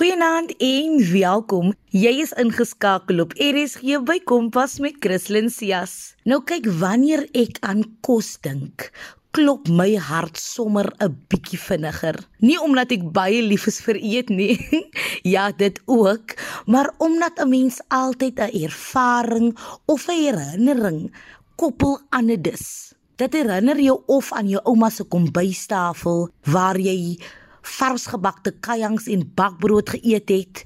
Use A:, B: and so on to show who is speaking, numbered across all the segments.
A: Goeienaand en welkom. Jy is ingeskakel op RSG by Kompas met Christlyn Cias. Nou kyk wanneer ek aan kos dink, klop my hart sommer 'n bietjie vinniger. Nie omdat ek baie lief is vir eet nie. ja, dit ook, maar omdat 'n mens altyd 'n ervaring of 'n herinnering koppel aan 'n dis. Dit herinner jou of aan jou ouma se kombuistafel waar jy varsgebakte kajangs en bakbrood geëet het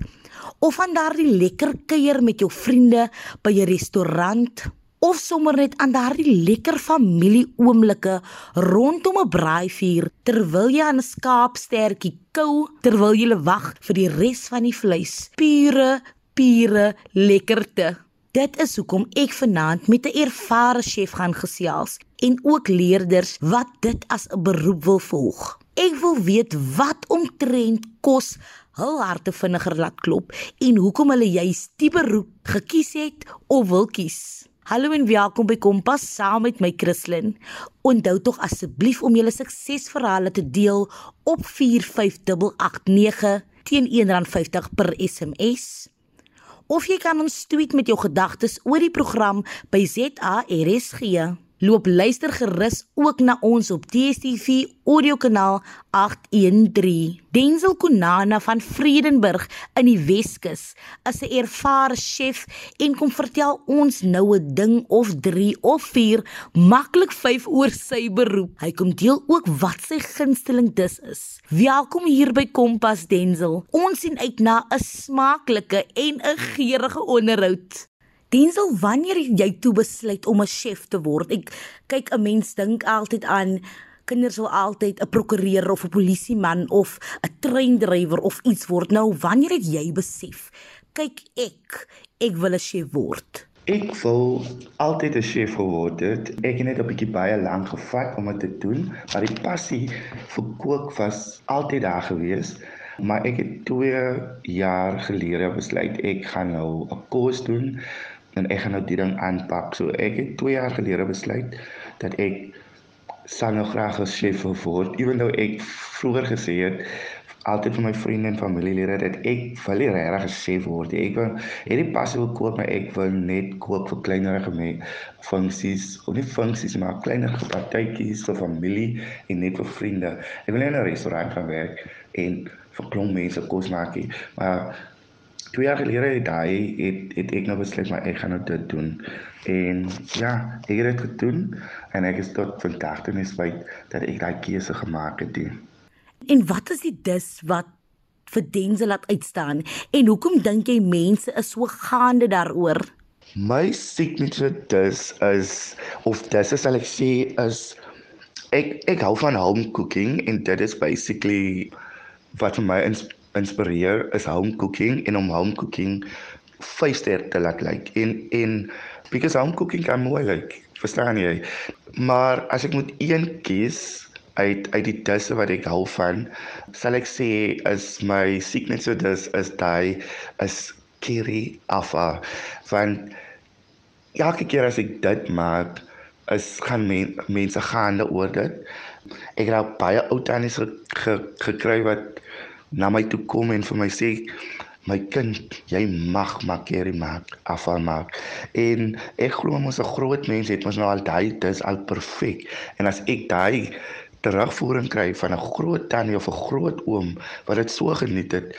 A: of aan daardie lekker kuier met jou vriende by 'n restaurant of sommer net aan daardie lekker familieoomblikke rondom 'n braaivuur terwyl jy aan 'n skaapstertjie kou terwyl jy wag vir die res van die vleis pure pure lekkerte Dit is hoekom ek vanaand met 'n ervare chef gaan gesels en ook leerders wat dit as 'n beroep wil volg. Ek wil weet wat omtrent kos hul harte vinniger laat klop en hoekom hulle juist die beroep gekies het of wil kies. Hallo en welkom by Kompas saam met my Christlyn. Onthou tog asseblief om julle suksesverhale te deel op 45889 teen R1.50 per SMS. Of jy kan ons tweet met jou gedagtes oor die program by ZARSG loop luister gerus ook na ons op DStv audio kanaal 813. Denzel Konana van Vredenburg in die Weskus is 'n ervare chef en kom vertel ons nou 'n ding of 3 of 4 maklik 5 oor sy beroep. Hy kom deel ook wat sy gunsteling dis is. Welkom hier by Kompas Denzel. Ons sien uit na 'n smaaklike en 'n geurende onderhoud. Denzel, wanneer jy toe besluit om 'n chef te word? Ek kyk 'n mens dink altyd aan kinders wil altyd 'n prokureur of 'n polisieman of 'n treindrywer of iets word. Nou, wanneer het jy besef, kyk ek, ek wil 'n chef word?
B: Ek wou altyd 'n chef geword het. Ek het net 'n bietjie baie lank gevat om dit te doen, maar die passie vir kook was altyd daar gewees. Maar ek het 2 jaar gelede besluit ek gaan nou 'n kos doen en ek gaan nou die ding aanpak. So ek het 2 jaar gelede besluit dat ek sal nou graag 'n chef wil word. Ewenhoud ek vroeër gesê het altyd vir my vriende en familielede dat ek wil nie regtig 'n chef word nie. Ek wil het die passie wil koop, maar ek wil net koop vir kleinerige funksies, of nie funksies maar kleinerige partytjies vir familie en net vir vriende. Ek wil net in 'n restaurant gaan werk en vir klomp mense kos maak nie. Maar 2 jaar gelede het hy het het ek nou besluit maar ek gaan nou dit doen. En ja, ek het dit gedoen en ek is tot vandag toe net spyt dat ek daai keuse gemaak het. Die.
A: En wat is die dis wat vir Denzel laat uitstaan en hoekom dink jy mense is so gaande daaroor?
B: My signature dis is of dis is sal ek sê is ek ek hou van home cooking en dit is basically wat vir my is inspireer is home cooking en om home cooking vyf ster te laat lyk. Like. en en because home cooking kan mooi lyk like, verstaan jy? Maar as ek moet een kies uit uit die disse wat ek hou van sal ek sê is my signature dis is daai is curry afa van elke keer as ek dit maak is gaan men, mense gaande oor dit. Ek het baie ou tannies gekry ge, ge, wat na my toe kom en vir my sê my kind jy mag makkerie maak afval maak. En ek glo mos 'n groot mens het mos nou al daai dis al perfek. En as ek daai terugvoering kry van 'n groot tannie of 'n groot oom wat dit so geniet het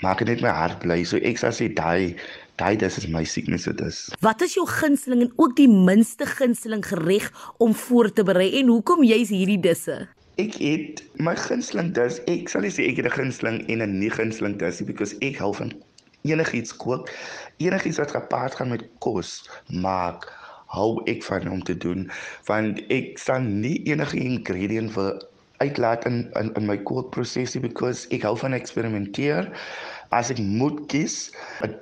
B: maak dit net my hart bly. So ek sal sê daai daai dis is my siekness dit is.
A: Wat is jou gunsteling en ook die minste gunsteling gereg om voor te berei? En hoekom jy's hierdie disse
B: Ek het my gunsteling dis ek sal nie sê ek het 'n gunsteling en 'n nie gunsteling dis because ek hou van enigiets kook, enigiets wat gepaard gaan met kos maak hou ek van om te doen want ek sal nie enige ingredient wil uitlaat in in, in my kookprosesie because ek hou van eksperimenteer as ek moet kies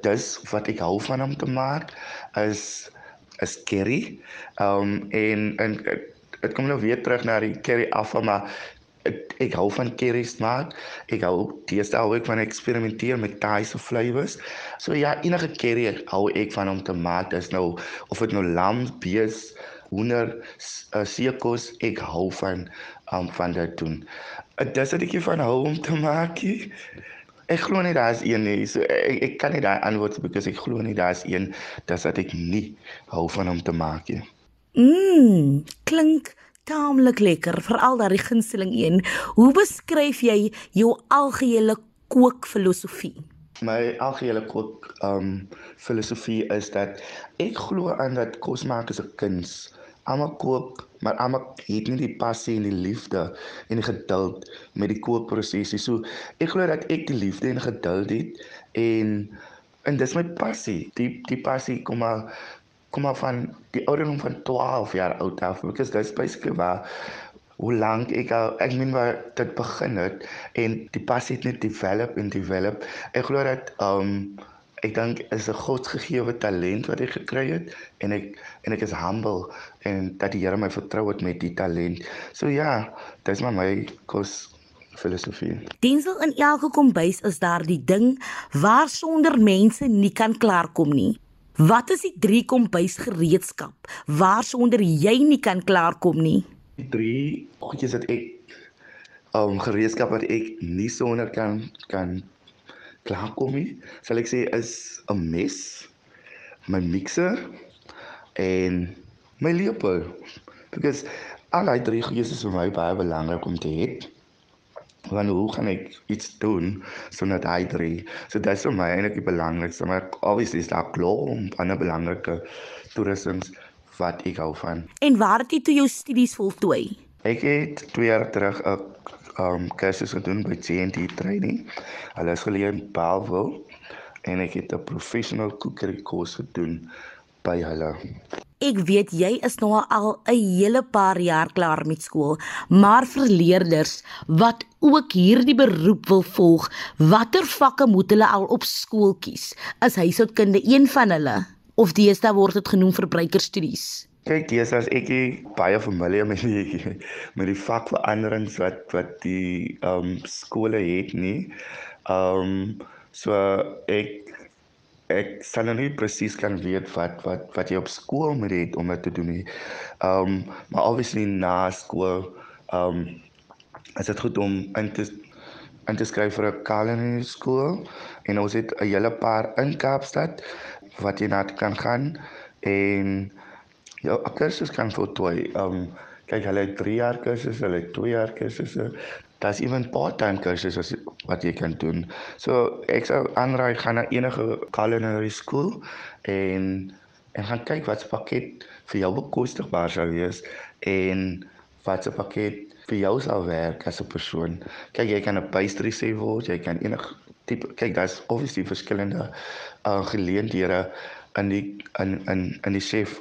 B: dis wat ek hou van om te maak is is curry um en en dit kom nou weer terug na die curry afval maar ek, ek hou van curries maak. Ek hou teeste hou ek van eksperimenteer met Thaise flavors. So ja, enige curry hou ek van om te maak. Dis nou of dit nou lam, bees, hoender, uh, seekos, ek hou van um, van dit doen. Dit is wat ek van hou om te maak. Ek glo nie daar is een nie. So ek, ek kan nie daai antwoord because ek glo nie daar is een dat ek nie hou van om te maak nie.
A: Mmm, klink taamlik lekker, veral daai gunsteling een. Hoe beskryf jy jou algehele kookfilosofie?
B: My algehele kook um filosofie is dat ek glo aan dat kos maak is 'n kuns. Almal kook, maar almal het nie die passie en die liefde en die geduld met die kookprosesie. So ek glo dat ek die liefde en geduld het en en dis my passie. Die die passie kom maar kom maar van die ouderdom van 12 jaar oud af because that's basically waar hoe lank ek al ek meen waar dit begin het en die passie het net develop en develop. Ek glo dat um ek dink is 'n godsgegewe talent wat ek gekry het en ek en ek is humble en dat die Here my vertrou het met die talent. So ja, dis maar my kos filosofie.
A: Diensel in elke kombuis is daar die ding waar sonder mense nie kan klaarkom nie. Wat is die drie kombuis gereedskap waar sonder jy nie kan klaarkom nie?
B: Die drie goedjies wat ek um gereedskap wat ek nie sonder kan kan klaarkom nie, sal ek sê is 'n mes, my mixer en my lepel. Because al die drie goeie is vir my baie belangrik om te hê. Want hoe gaan ek iets doen sonder daai drie? So dit is vir my eintlik die belangrikste, maar obviously is daar klomp ander belangrike toeristings wat ek hou van.
A: En waar het jy toe jou studies voltooi?
B: Ek het 2 jaar terug 'n um kursus gedoen by TNT Training. Hulle is geleë in Bellville en ek het 'n professional cookery kurs gedoen by hulle.
A: Ek weet jy is nou al 'n hele paar jaar klaar met skool, maar vir leerders wat ook hierdie beroep wil volg, watter vakke moet hulle al op skool kies? Is huishoudkunde een van hulle of deesdae word dit genoem verbruikerstudies?
B: Kyk, dis as ek baie familie met die met die vakveranderings wat wat die ehm um, skole het nie. Ehm um, so ek ek sal nou nie presies kan weet wat wat wat jy op skool moet hê om dit te doen nie. Um, maar obviously na skool um, is dit goed om in te in te skryf vir 'n culinary skool en ons het 'n hele paar in Kaapstad wat jy na kan gaan en jou kursus kan voltooi. Um kyk, hulle het 3 jaar kursusse, hulle het 2 jaar kursusse. Daar's ewen part-time kursusse wat jy kan doen. So ek sou aanraai gaan na enige culinary school en en gaan kyk wat se pakket vir jou bekostigbaar sou wees en wat se pakket vir jou sal werk as 'n persoon. Kyk, jy kan 'n pastry chef word, jy kan enige tipe kyk, daar's obviously verskillende uh geleenthede in die in in in die chef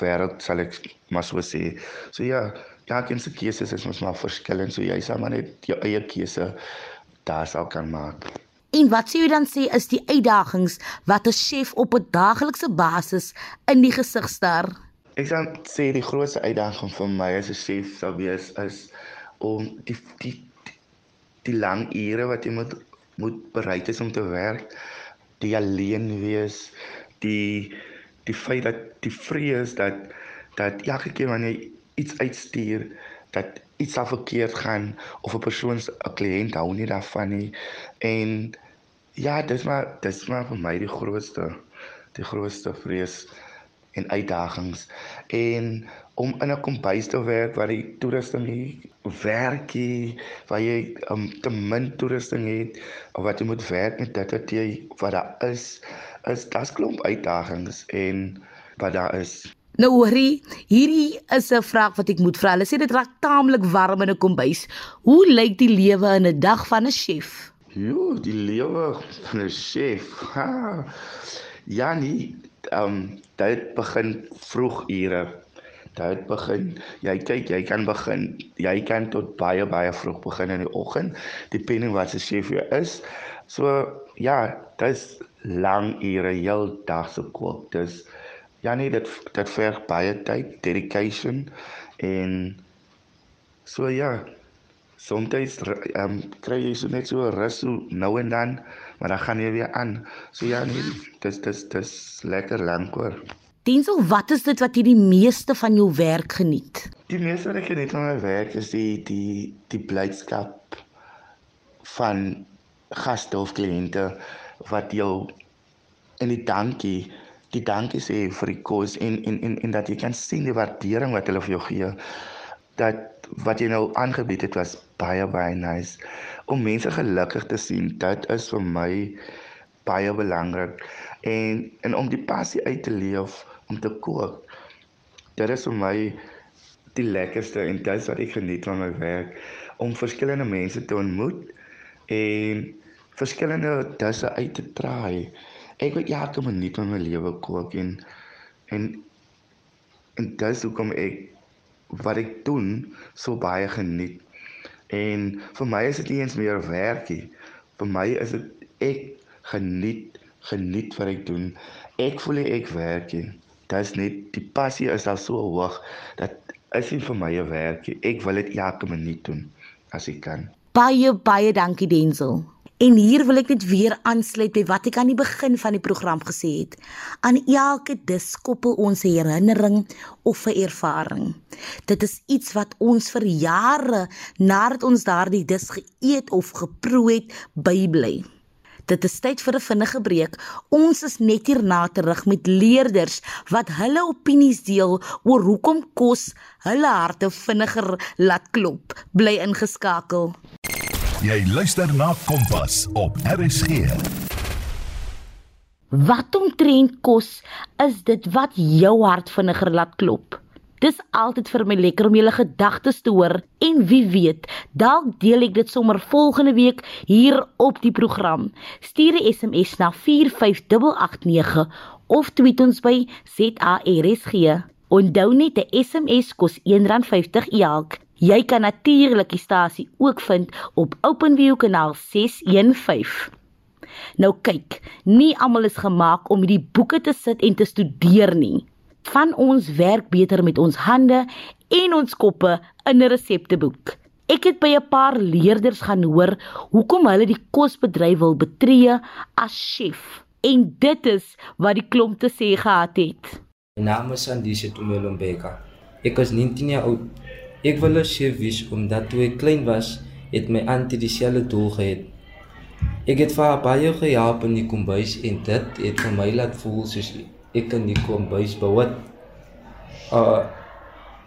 B: wêreld sal ek maar so sê. So ja, elkeen se keuses is mos maar verskillend, so jy sal maar net jou eie keuse daar sal kan maak.
A: En wat sê jy dan sê is die uitdagings wat 'n chef op 'n daaglikse basis in die gesig staar?
B: Ek sal sê die grootste uitdaging vir my as 'n chef sal wees is om die die die lang ure wat jy moet moet bereid is om te werk, die alleen wees, die die feit dat die vrees dat dat elke keer wanneer jy iets uitstuur dat iets sal verkeerd gaan of 'n persoon 'n kliënt hou nie daarvan nie en ja dis maar dis maar vir my die grootste die grootste vrees en uitdagings en om in 'n kombuis te werk waar die toerusting nie werk nie waar jy um, te min toerusting het of wat jy moet werk met dit wat jy wat daar is is daar's klomp uitdagings en wat daar is.
A: Nou hoorie, hierdie is 'n vraag wat ek moet vra. Hulle sê dit raak taamlik warm in 'n kombuis. Hoe lyk die lewe in 'n dag van 'n chef?
B: Jo, die lewe van 'n chef. Ha. Ja nee, ehm um, dit begin vroeg ure. Dit begin jy kyk, jy kan begin. Jy kan tot baie baie vroeg begin in die oggend, depending wat se chef jy is. So ja, dis lang ure heel dag se kook. Dis ja nee, dit dit verg baie tyd, dedication en so ja. Soms ehm um, kry jy so net so rus so nou en dan, maar dan gaan jy weer aan. So ja nee, dis dis dis lekker lank hoor.
A: Diensel, wat is dit wat jy die meeste van jou werk geniet?
B: Die meeste wat ek geniet van my werk is die die die blydskap van gaste of kliënte wat jou in die dankie die dankie sê vir die kos en en en en dat jy kan sien die waardering wat hulle vir jou gee dat wat jy nou aangebied het was baie baie nice om mense gelukkig te sien dit is vir my baie belangrik en en om die passie uit te leef om te kook dit is vir my die lekkerste en dit is wat ek geniet van my werk om verskillende mense te ontmoet en verskillende disse uit te traai. Ek wil elke minuut van my lewe kook en en en dis hoekom ek wat ek doen so baie geniet. En vir my is dit nie eens meer werkie. Vir my is dit ek geniet geniet wat ek doen. Ek voel ek werk. Dis net die passie is daar so hoog dat is nie vir my 'n werkie. Ek wil dit elke minuut doen as ek kan.
A: Baie baie dankie Denzel. En hier wil ek net weer aansluit by wat ek aan die begin van die program gesê het. Aan elke dis koppel ons 'n herinnering of 'n ervaring. Dit is iets wat ons vir jare nadat ons daardie dis geëet of geproe het, bybly. Dit is tyd vir 'n vinnige breek. Ons is net hierna terug met leerders wat hulle opinies deel oor hoekom kos hulle harte vinniger laat klop. Bly ingeskakel.
C: Jy luister na Kompas op RSG.
A: Wat omtrent kos is dit wat jou hart vinniger laat klop? Dis altyd vir my lekker om julle gedagtes te hoor en wie weet, dalk deel ek dit sommer volgende week hier op die program. Stuur 'n SMS na 45889 of tweet ons by ZARSG. Onthou net 'n SMS kos R1.50 elk. Jy kan natuurlik die stasie ook vind op OpenView kanaal 615. Nou kyk, nie almal is gemaak om hierdie boeke te sit en te studeer nie van ons werk beter met ons hande en ons koppe in 'n resepteboek. Ek het by 'n paar leerders gaan hoor hoekom hulle die kosbedryf wil betree as chef. En dit is wat die klomp te sê gehad het.
D: My naam is Andise Tumelombeka. Ek is 19 jaar oud. Ek wil 'n chef wees omdat toe ek klein was, het my auntie dieselfde doel gehad. Ek het vir haar baie gehelp in die kombuis en dit het vir my laat voel soos ek kan nie kom bys bewat. Uh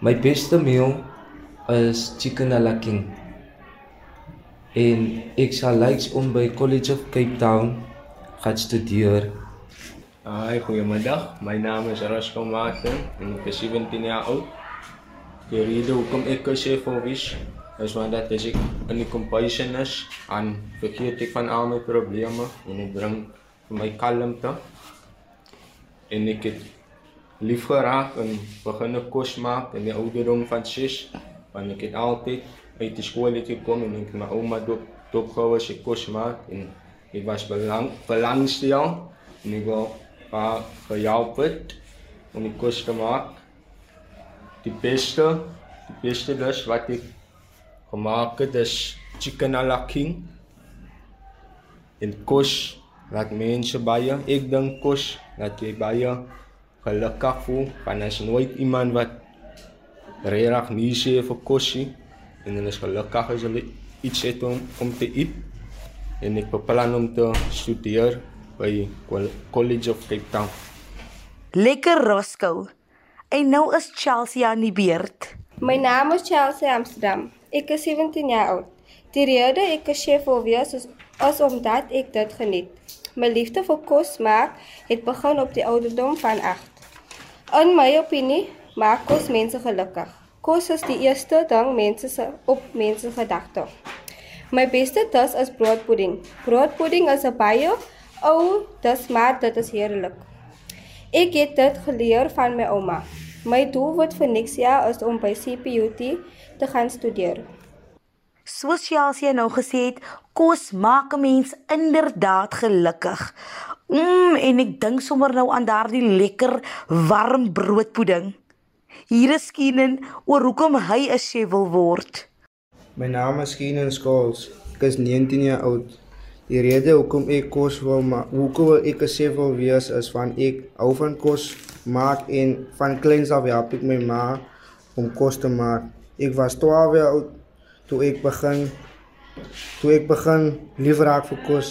D: my beste meal is chicken a la king. En ek sal likes om by College of Cape Town gaan studeer.
E: Hi, goeiemiddag. My naam is Rosco Martin en ek is 17 jaar oud. Die rede hoekom ek chef wil wees is want dat as ek in die competition is, dan vergeet ek van al my probleme en ek bring vir my kalmte en ek het lief geraak en begin kos maak in die ouderdom van 6 want ek het altyd uit die skool het gekom en ek my ouma dop dop gehou as ek kos maak en ek was belang belangstel en ek wou haar gehelp het om die kos te maak. Die beste die beste dis wat ek gemaak het is chicken a la king. En kos laat mense baie ek dink kos dat jy baie gelukkig voel want as nooit iemand wat regtig nie sê vir kosie en hulle is gelukkig as hulle iets het om om te eet. En ek beplan om te studeer by College of Cape Town.
A: Lekker Roscoe. En nou is Chelsea aan die beurt.
F: My naam is Chelsea Amsterdam. Ek is 17 jaar oud. Die rede ek 'n chef wil wees is, is omdat ek dit geniet. My liefde vir kos maak het begin op die ouderdom van 8. In my opinie maak kos mense gelukkig. Kos is die eerste ding mense se op mense gedagte. My beste dis is broodpudding. Broodpudding is 'n baie ou dis maar dit is heerlik. Ek het dit geleer van my ouma. My doel vir niks jaar is om by CPUT te gaan studeer.
A: Soos Chelsea nou gesê het, kos maak 'n mens inderdaad gelukkig. Mm, en ek dink sommer nou aan daardie lekker warm broodpudding. Hier is Keenan oor hoekom hy 'n chef wil word.
G: My naam is Keenan Skols. Ek is 19 jaar oud. Die rede hoekom ek kos wil maak, hoekom ek 'n chef wil wees is van ek hou van kos maak en van kleins af help ek my ma om kos te maak. Ek was 12 jaar oud toe ek begin Toe ek begin lief raak vir kos,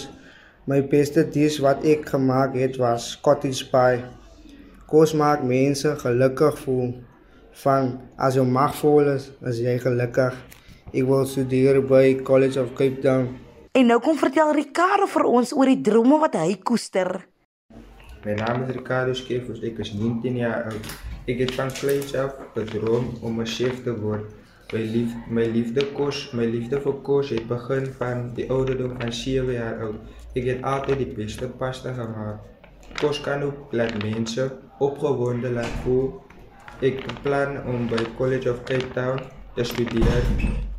G: my beste dish wat ek gemaak het was cottage pie. Kos maak mense gelukkig voel. Van as jou mag vol is, is jy gelukkig. Ek wil studeer by College of Cape Town.
A: En nou kom vertel Ricardo vir ons oor die drome wat hy koester.
H: My naam is Ricardo Skeefus, ek is 19 jaar oud. Ek het van kleins af gedroom om 'n chef te word. My lief liefde kos, my liefde vir kos het begin van die ouderdom van 7 jaar oud. Ek het altyd die beste pasta gemaak. Kos kan ook laat mense opgewonde laat voel. Ek beplan om by College of Cape Town te studeer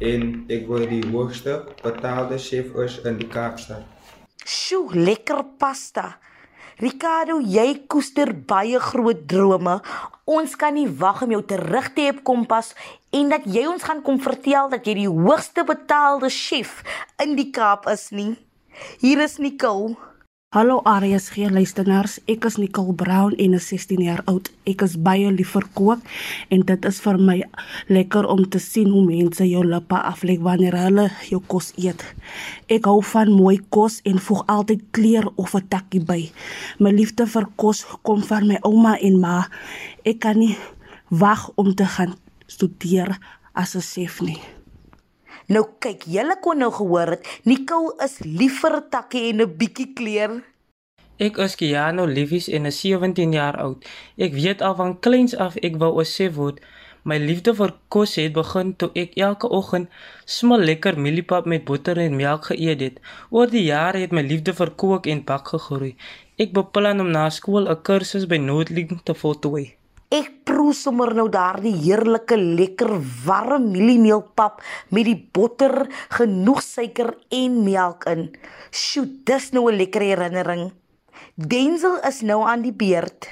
H: en ek wil die hoogste betaalde chef is in die Kaapstad.
A: Sjoe, lekker pasta. Ricardo, jy koester baie groot drome. Ons kan nie wag om jou terug te hê op Kompas en dat jy ons gaan kom vertel dat jy die hoogste betaalde chef in die Kaap is nie. Hier is Nicole.
I: Hallo RSG luisteraars, ek is Nicole Brown en is 16 jaar oud. Ek is baie lief vir kook en dit is vir my lekker om te sien hoe mense jou lippe aflek wanneer hulle jou kos eet. Ek hou van mooi kos en voeg altyd kleur of 'n takkie by. My liefde vir kos kom van my ouma en ma. Ek kan nie wag om te gaan studeer as 'n chef nie.
A: Nou kyk, julle kon nou gehoor het, Nicole is lief vir takkie en 'n bietjie kleur.
J: Ek is Kiano Livies en is 17 jaar oud. Ek weet al van kleins af ek wou 'n chef word. My liefde vir kos het begin toe ek elke oggend smal lekker mieliepap met botter en melk geëet het. Oor die jare het my liefde vir kook en bak gegroei. Ek beplan om na skool 'n kursus by Noordling te voltooi.
A: Ek proe sommer nou daardie heerlike lekker warm mieliemeelpap met die botter, genoeg suiker en melk in. Sjoe, dis nou 'n lekker herinnering. Denzel is nou aan die beurt.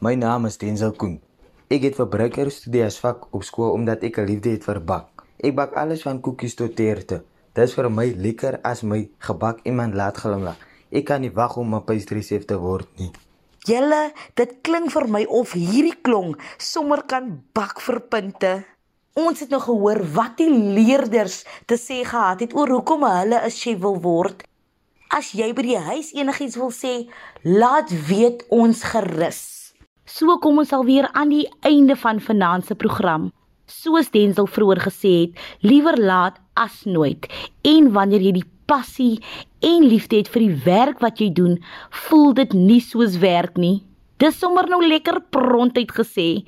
K: My naam is Denzel Koen. Ek het verbruikerstudie as vak op skool omdat ek 'n liefde het vir bak. Ek bak alles van koekies tot teerte. Dit is vir my lekker as my gebak iemand laat glimlag. Ek kan nie wag om 'n pastry chef te word nie.
A: Julle, dit klink vir my of hierdie klong sommer kan bak vir punte. Ons het nou gehoor wat die leerders te sê gehad het oor hoekom hulle 'n chef wil word. As jy by die huis enigiets wil sê, laat weet ons gerus. So kom ons alweer aan die einde van vanaand se program. Soos Denzel vroeër gesê het, liewer laat as nooit. En wanneer jy die passie en liefde het vir die werk wat jy doen, voel dit nie soos werk nie. Dis sommer nou lekker prontuit gesê.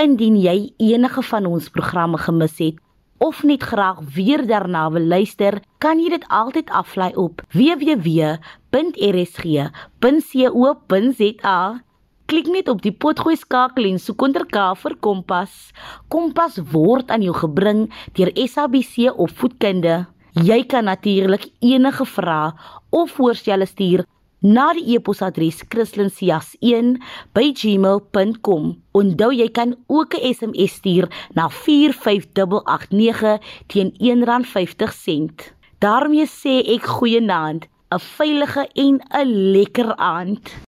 A: Indien jy enige van ons programme gemis het of net graag weer daarna wil luister, kan jy dit altyd aflaai op www.rsg.co.za. Klik net op die potgooi skakel en soek onder K vir Kompas. Kompas word aan jou gebring deur SABC Opvoedkunde. Jy kan natuurlik enige vrae of voorstelle stuur na die e-posadres christlincias1@gmail.com. Onthou jy kan ook 'n SMS stuur na 45889 teen R1.50. daarmee sê ek goeienaand, 'n veilige en 'n lekker aand.